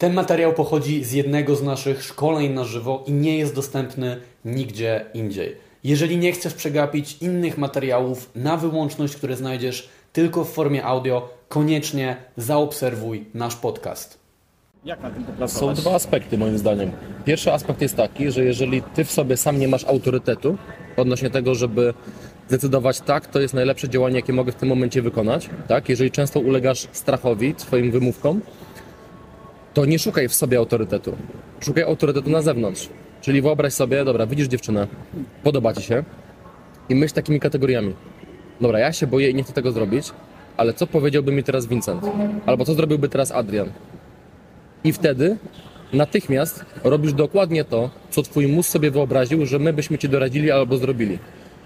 Ten materiał pochodzi z jednego z naszych szkoleń na żywo i nie jest dostępny nigdzie indziej. Jeżeli nie chcesz przegapić innych materiałów na wyłączność, które znajdziesz tylko w formie audio, koniecznie zaobserwuj nasz podcast. Jak na tym Są popracować? dwa aspekty moim zdaniem. Pierwszy aspekt jest taki, że jeżeli ty w sobie sam nie masz autorytetu odnośnie tego, żeby decydować tak, to jest najlepsze działanie, jakie mogę w tym momencie wykonać, tak? Jeżeli często ulegasz strachowi, swoim wymówkom, to nie szukaj w sobie autorytetu. Szukaj autorytetu na zewnątrz. Czyli wyobraź sobie, dobra, widzisz dziewczynę, podoba ci się i myśl takimi kategoriami. Dobra, ja się boję i nie chcę tego zrobić, ale co powiedziałby mi teraz Vincent? Albo co zrobiłby teraz Adrian? I wtedy natychmiast robisz dokładnie to, co twój mózg sobie wyobraził, że my byśmy ci doradzili albo zrobili.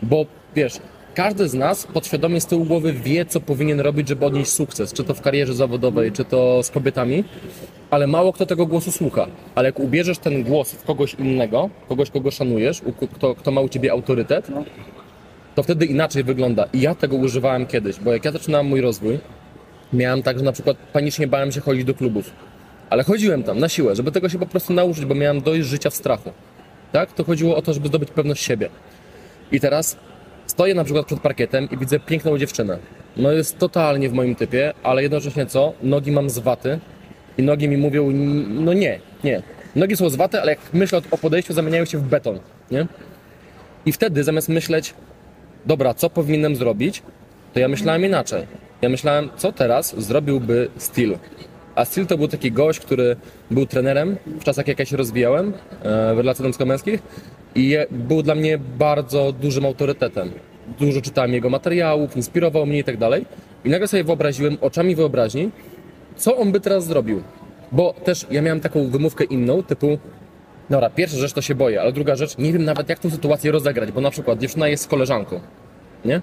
Bo wiesz, każdy z nas podświadomie z tyłu głowy wie, co powinien robić, żeby odnieść sukces, czy to w karierze zawodowej, czy to z kobietami, ale mało kto tego głosu słucha. Ale jak ubierzesz ten głos w kogoś innego, kogoś, kogo szanujesz, u- kto, kto ma u ciebie autorytet, to wtedy inaczej wygląda. I ja tego używałem kiedyś, bo jak ja zaczynałem mój rozwój, miałem tak, że na przykład panicznie bałem się chodzić do klubów. Ale chodziłem tam na siłę, żeby tego się po prostu nauczyć, bo miałem dość życia w strachu. Tak? To chodziło o to, żeby zdobyć pewność siebie. I teraz stoję na przykład przed parkietem i widzę piękną dziewczynę. No jest totalnie w moim typie, ale jednocześnie co? Nogi mam z waty i nogi mi mówią, "N- no nie, nie. Nogi są z waty, ale jak myślę o podejściu, zamieniają się w beton, nie? I wtedy zamiast myśleć, dobra, co powinienem zrobić, to ja myślałem inaczej. Ja myślałem, co teraz zrobiłby Steel. A Steel to był taki gość, który był trenerem w czasach, jak ja się rozwijałem e, w relacjach damsko-męskich i był dla mnie bardzo dużym autorytetem. Dużo czytałem jego materiałów, inspirował mnie i tak dalej. I nagle sobie wyobraziłem oczami wyobraźni, co on by teraz zrobił. Bo też ja miałem taką wymówkę inną, typu Dobra, pierwsza rzecz to się boję, ale druga rzecz, nie wiem nawet jak tą sytuację rozegrać, bo na przykład dziewczyna jest z koleżanką, nie?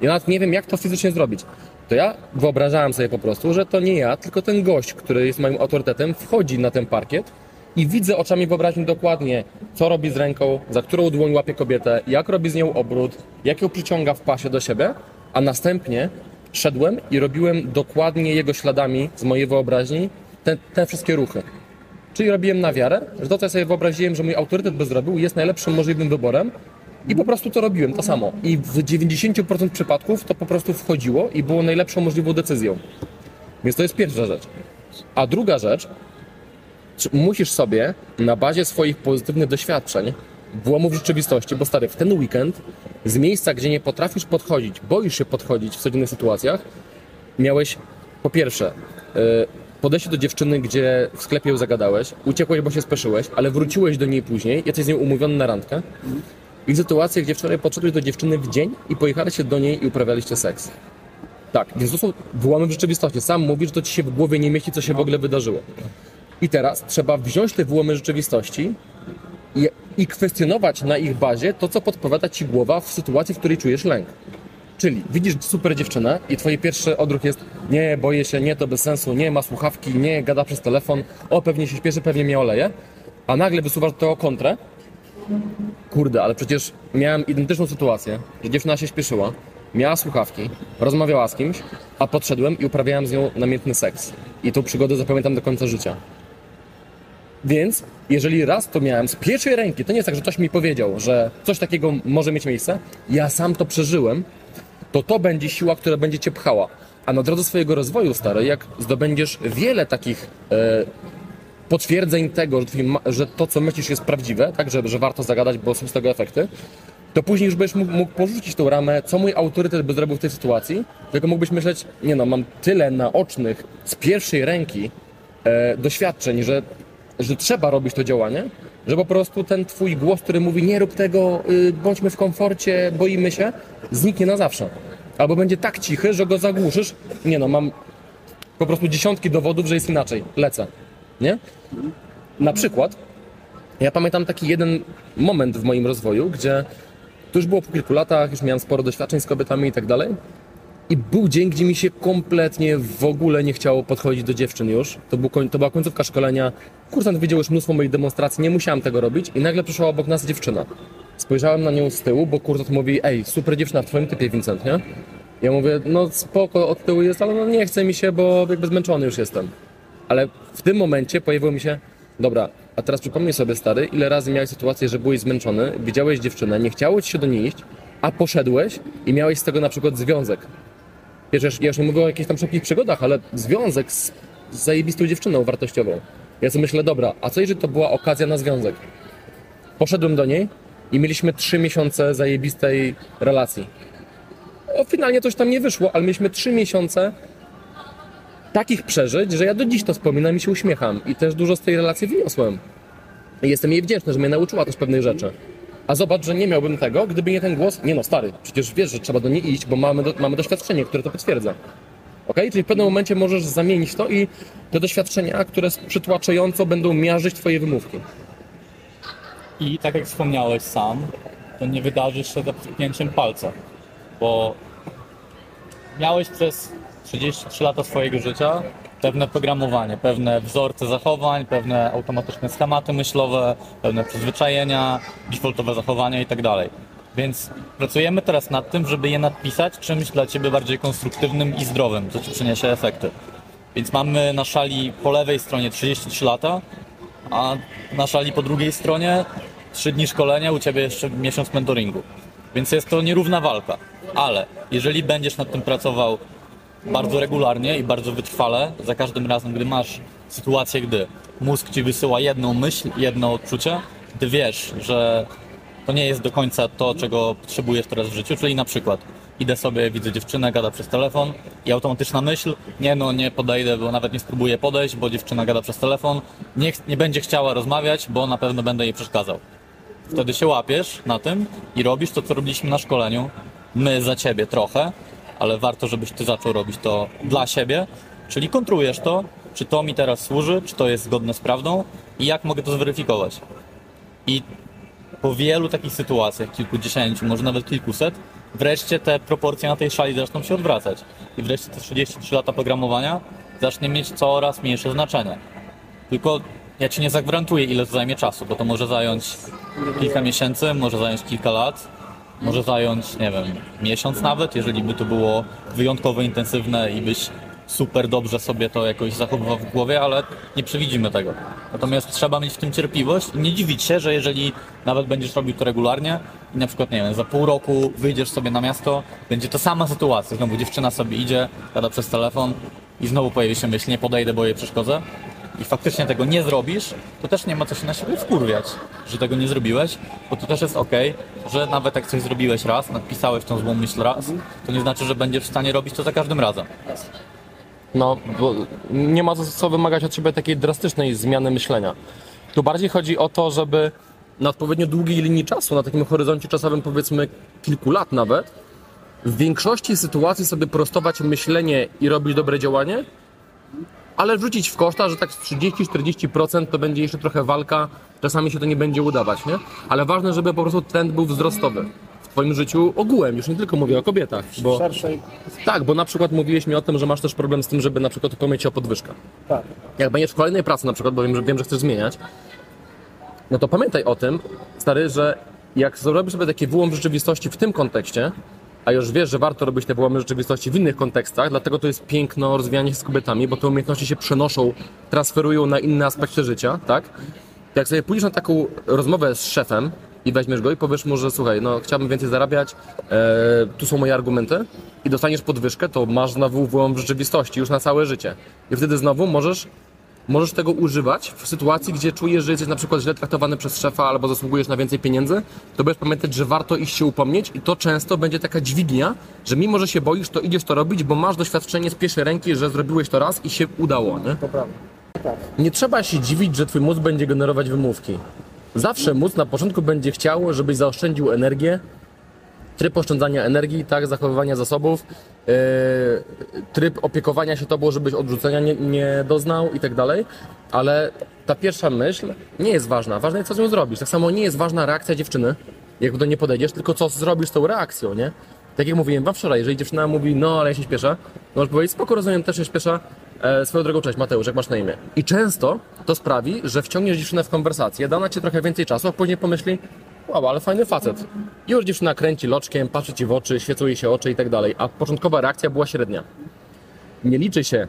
Ja nawet nie wiem jak to fizycznie zrobić. To ja wyobrażałem sobie po prostu, że to nie ja, tylko ten gość, który jest moim autorytetem, wchodzi na ten parkiet i widzę oczami wyobraźni dokładnie, co robi z ręką, za którą dłoń łapie kobietę, jak robi z nią obrót, jak ją przyciąga w pasie do siebie, a następnie szedłem i robiłem dokładnie jego śladami z mojej wyobraźni te, te wszystkie ruchy. Czyli robiłem na wiarę, że to, co ja sobie wyobraziłem, że mój autorytet by zrobił, jest najlepszym możliwym wyborem. I po prostu to robiłem, to samo. I w 90% przypadków to po prostu wchodziło i było najlepszą możliwą decyzją. Więc to jest pierwsza rzecz. A druga rzecz, musisz sobie na bazie swoich pozytywnych doświadczeń, włamów rzeczywistości, bo stary, w ten weekend z miejsca, gdzie nie potrafisz podchodzić, boisz się podchodzić w codziennych sytuacjach, miałeś po pierwsze y, podejście do dziewczyny, gdzie w sklepie ją zagadałeś, uciekłeś, bo się speszyłeś, ale wróciłeś do niej później, jesteś z nią umówiony na randkę i sytuację, gdzie wczoraj podszedłeś do dziewczyny w dzień i pojechaliście do niej i uprawialiście seks. Tak, więc to są wyłamy w rzeczywistości. Sam mówisz, że to ci się w głowie nie mieści, co się w ogóle wydarzyło. I teraz trzeba wziąć te wyłomy rzeczywistości i, i kwestionować na ich bazie to, co podpowiada ci głowa w sytuacji, w której czujesz lęk. Czyli widzisz super dziewczynę i twoje pierwszy odruch jest nie, boję się, nie, to bez sensu, nie, ma słuchawki, nie, gada przez telefon, o, pewnie się śpieszy, pewnie mnie oleje, a nagle wysuwasz do tego kontrę, kurde, ale przecież miałem identyczną sytuację, że dziewczyna się śpieszyła, miała słuchawki, rozmawiała z kimś, a podszedłem i uprawiałem z nią namiętny seks. I tą przygodę zapamiętam do końca życia. Więc jeżeli raz to miałem z pierwszej ręki, to nie jest tak, że ktoś mi powiedział, że coś takiego może mieć miejsce, ja sam to przeżyłem, to to będzie siła, która będzie cię pchała. A na drodze swojego rozwoju, stary, jak zdobędziesz wiele takich e, potwierdzeń tego, że, twój że to, co myślisz, jest prawdziwe, tak, że, że warto zagadać, bo są z tego efekty, to później już będziesz mógł, mógł porzucić tą ramę, co mój autorytet by zrobił w tej sytuacji, tylko mógłbyś myśleć, nie no, mam tyle naocznych, z pierwszej ręki e, doświadczeń, że, że trzeba robić to działanie, że po prostu ten twój głos, który mówi nie rób tego, y, bądźmy w komforcie, boimy się, zniknie na zawsze. Albo będzie tak cichy, że go zagłuszysz. Nie no, mam po prostu dziesiątki dowodów, że jest inaczej. Lecę. Nie? Na przykład, ja pamiętam taki jeden moment w moim rozwoju, gdzie to już było po kilku latach, już miałem sporo doświadczeń z kobietami i tak dalej. I był dzień, gdzie mi się kompletnie w ogóle nie chciało podchodzić do dziewczyn już. To, był, to była końcówka szkolenia. Kursant widział już mnóstwo moich demonstracji, nie musiałem tego robić i nagle przyszła obok nas dziewczyna. Spojrzałem na nią z tyłu, bo kursant mówi, ej, super dziewczyna w twoim typie, Vincent, nie? Ja mówię, no spoko, od tyłu jest, ale no nie chce mi się, bo jakby zmęczony już jestem. Ale w tym momencie pojawiło mi się, dobra, a teraz przypomnij sobie stary, ile razy miałeś sytuację, że byłeś zmęczony, widziałeś dziewczynę, nie chciało ci się do niej iść, a poszedłeś i miałeś z tego na przykład związek. Wiesz, ja już nie mówię o jakichś tam szybkich przygodach, ale związek z, zajebistą dziewczyną wartościową. Ja sobie myślę, dobra, a co jeżeli to była okazja na związek? Poszedłem do niej i mieliśmy trzy miesiące zajebistej relacji. O, finalnie coś tam nie wyszło, ale mieliśmy trzy miesiące takich przeżyć, że ja do dziś to wspominam i się uśmiecham. I też dużo z tej relacji wyniosłem. I jestem jej wdzięczny, że mnie nauczyła też pewnych rzeczy. A zobacz, że nie miałbym tego, gdyby nie ten głos. Nie no, stary, przecież wiesz, że trzeba do niej iść, bo mamy, do, mamy doświadczenie, które to potwierdza. Ok? Czyli w pewnym momencie możesz zamienić to i te doświadczenia, które przytłaczająco będą miażyć twoje wymówki. I tak jak wspomniałeś sam, to nie wydarzy się za pstryknięciem palca, bo miałeś przez 33 lata swojego życia pewne programowanie, pewne wzorce zachowań, pewne automatyczne schematy myślowe, pewne przyzwyczajenia, defaultowe zachowania itd. Więc pracujemy teraz nad tym, żeby je nadpisać czymś dla Ciebie bardziej konstruktywnym i zdrowym, co Ci przyniesie efekty. Więc mamy na szali po lewej stronie 33 lata, a na szali po drugiej stronie 3 dni szkolenia, u Ciebie jeszcze miesiąc mentoringu. Więc jest to nierówna walka. Ale jeżeli będziesz nad tym pracował bardzo regularnie i bardzo wytrwale, za każdym razem, gdy masz sytuację, gdy mózg Ci wysyła jedną myśl, jedno odczucie, gdy wiesz, że to nie jest do końca to, czego potrzebujesz teraz w życiu, czyli na przykład idę sobie, widzę dziewczynę, gada przez telefon i automatyczna myśl, nie no, nie podejdę, bo nawet nie spróbuję podejść, bo dziewczyna gada przez telefon, nie, nie będzie chciała rozmawiać, bo na pewno będę jej przeszkadzał. Wtedy się łapiesz na tym i robisz to, co robiliśmy na szkoleniu, my za ciebie trochę, ale warto, żebyś ty zaczął robić to dla siebie, czyli kontrujesz to, czy to mi teraz służy, czy to jest zgodne z prawdą i jak mogę to zweryfikować. I po wielu takich sytuacjach, kilkudziesięciu, może nawet kilkuset, wreszcie te proporcje na tej szali zaczną się odwracać. I wreszcie te 33 lata programowania zacznie mieć coraz mniejsze znaczenie. Tylko ja ci nie zagwarantuję, ile to zajmie czasu, bo to może zająć kilka miesięcy, może zająć kilka lat, może zająć, nie wiem, miesiąc nawet, jeżeli by to było wyjątkowo intensywne i byś super dobrze sobie to jakoś zachowywał w głowie, ale nie przewidzimy tego. Natomiast trzeba mieć w tym cierpliwość i nie dziwić się, że jeżeli nawet będziesz robił to regularnie i na przykład, nie wiem, za pół roku wyjdziesz sobie na miasto, będzie to sama sytuacja, znowu dziewczyna sobie idzie, gada przez telefon i znowu pojawi się myśl, nie podejdę, bo jej przeszkodzę i faktycznie tego nie zrobisz, to też nie ma co się na siebie wkurwiać, że tego nie zrobiłeś, bo to też jest ok, że nawet jak coś zrobiłeś raz, napisałeś tą złą myśl raz, to nie znaczy, że będziesz w stanie robić to za każdym razem. No, bo nie ma co- wymagać od siebie takiej drastycznej zmiany myślenia. Tu bardziej chodzi o to, żeby na odpowiednio długiej linii czasu, na takim horyzoncie czasowym powiedzmy kilku lat nawet, w większości sytuacji sobie prostować myślenie i robić dobre działanie, ale wrzucić w koszta, że tak z 30-40% to będzie jeszcze trochę walka, czasami się to nie będzie udawać, nie? Ale ważne, żeby po prostu trend był wzrostowy w Twoim życiu ogółem, już nie tylko mówię o kobietach, bo... szerszej. Tak, bo na przykład mówiłeś mi o tym, że masz też problem z tym, żeby na przykład upomnieć się o podwyżkę. Tak. Jak będziesz w kolejnej pracy na przykład, bo wiem, że, wiem, że chcesz zmieniać, no to pamiętaj o tym, stary, że jak zrobisz sobie taki wyłom rzeczywistości w tym kontekście, a już wiesz, że warto robić te wyłomy rzeczywistości w innych kontekstach, dlatego to jest piękno rozwijanie się z kobietami, bo te umiejętności się przenoszą, transferują na inne aspekty życia, tak? Jak sobie pójdziesz na taką rozmowę z szefem i weźmiesz go i powiesz mu, że słuchaj, no chciałbym więcej zarabiać, e, tu są moje argumenty i dostaniesz podwyżkę, to masz znowu wyłom w rzeczywistości już na całe życie. I wtedy znowu możesz Możesz tego używać w sytuacji, gdzie czujesz, że jesteś na przykład źle traktowany przez szefa albo zasługujesz na więcej pieniędzy, to będziesz pamiętać, że warto iść się upomnieć i to często będzie taka dźwignia, że mimo, że się boisz, to idziesz to robić, bo masz doświadczenie z pierwszej ręki, że zrobiłeś to raz i się udało, nie? To prawda. Nie trzeba się dziwić, że twój mózg będzie generować wymówki. Zawsze mózg na początku będzie chciał, żebyś zaoszczędził energię, tryb oszczędzania energii, tak, zachowywania zasobów, yy, tryb opiekowania się tobą, żebyś odrzucenia nie, nie doznał i tak dalej, ale ta pierwsza myśl nie jest ważna. Ważne jest, co z nią zrobisz. Tak samo nie jest ważna reakcja dziewczyny, jak do niej podejdziesz, tylko co zrobisz z tą reakcją, nie? Tak jak mówiłem wam wczoraj, jeżeli dziewczyna mówi, no ale ja się śpieszę, możesz powiedzieć, spoko, rozumiem, też się śpieszę, e, swoją drogą, cześć Mateusz, jak masz na imię? I często to sprawi, że wciągniesz dziewczynę w konwersację, da ona ci trochę więcej czasu, a później pomyśli, wow, ale fajny facet. I już dziewczyna kręci loczkiem, patrzy ci w oczy, świecą jej się oczy i tak dalej, a początkowa reakcja była średnia. Nie liczy się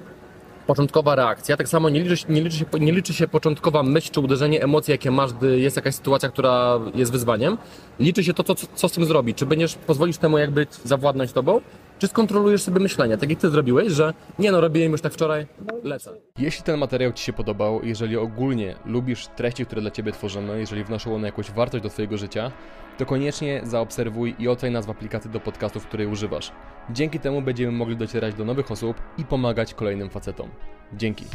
początkowa reakcja, tak samo nie liczy, się- nie, liczy się, nie liczy się początkowa myśl czy uderzenie emocji, jakie masz, gdy jest jakaś sytuacja, która jest wyzwaniem. Liczy się to, co, co z tym zrobić. Czy będziesz pozwolisz temu jakby zawładnąć tobą, czy skontrolujesz sobie myślenie, tak jak ty zrobiłeś, że nie no, robiłem już tak wczoraj, lecę. Jeśli ten materiał Ci się podobał, jeżeli ogólnie lubisz treści, które dla Ciebie tworzymy, jeżeli wnoszą one jakąś wartość do Twojego życia, to koniecznie zaobserwuj i oceń nas w aplikacji do podcastów, której używasz. Dzięki temu będziemy mogli docierać do nowych osób i pomagać kolejnym facetom. Dzięki.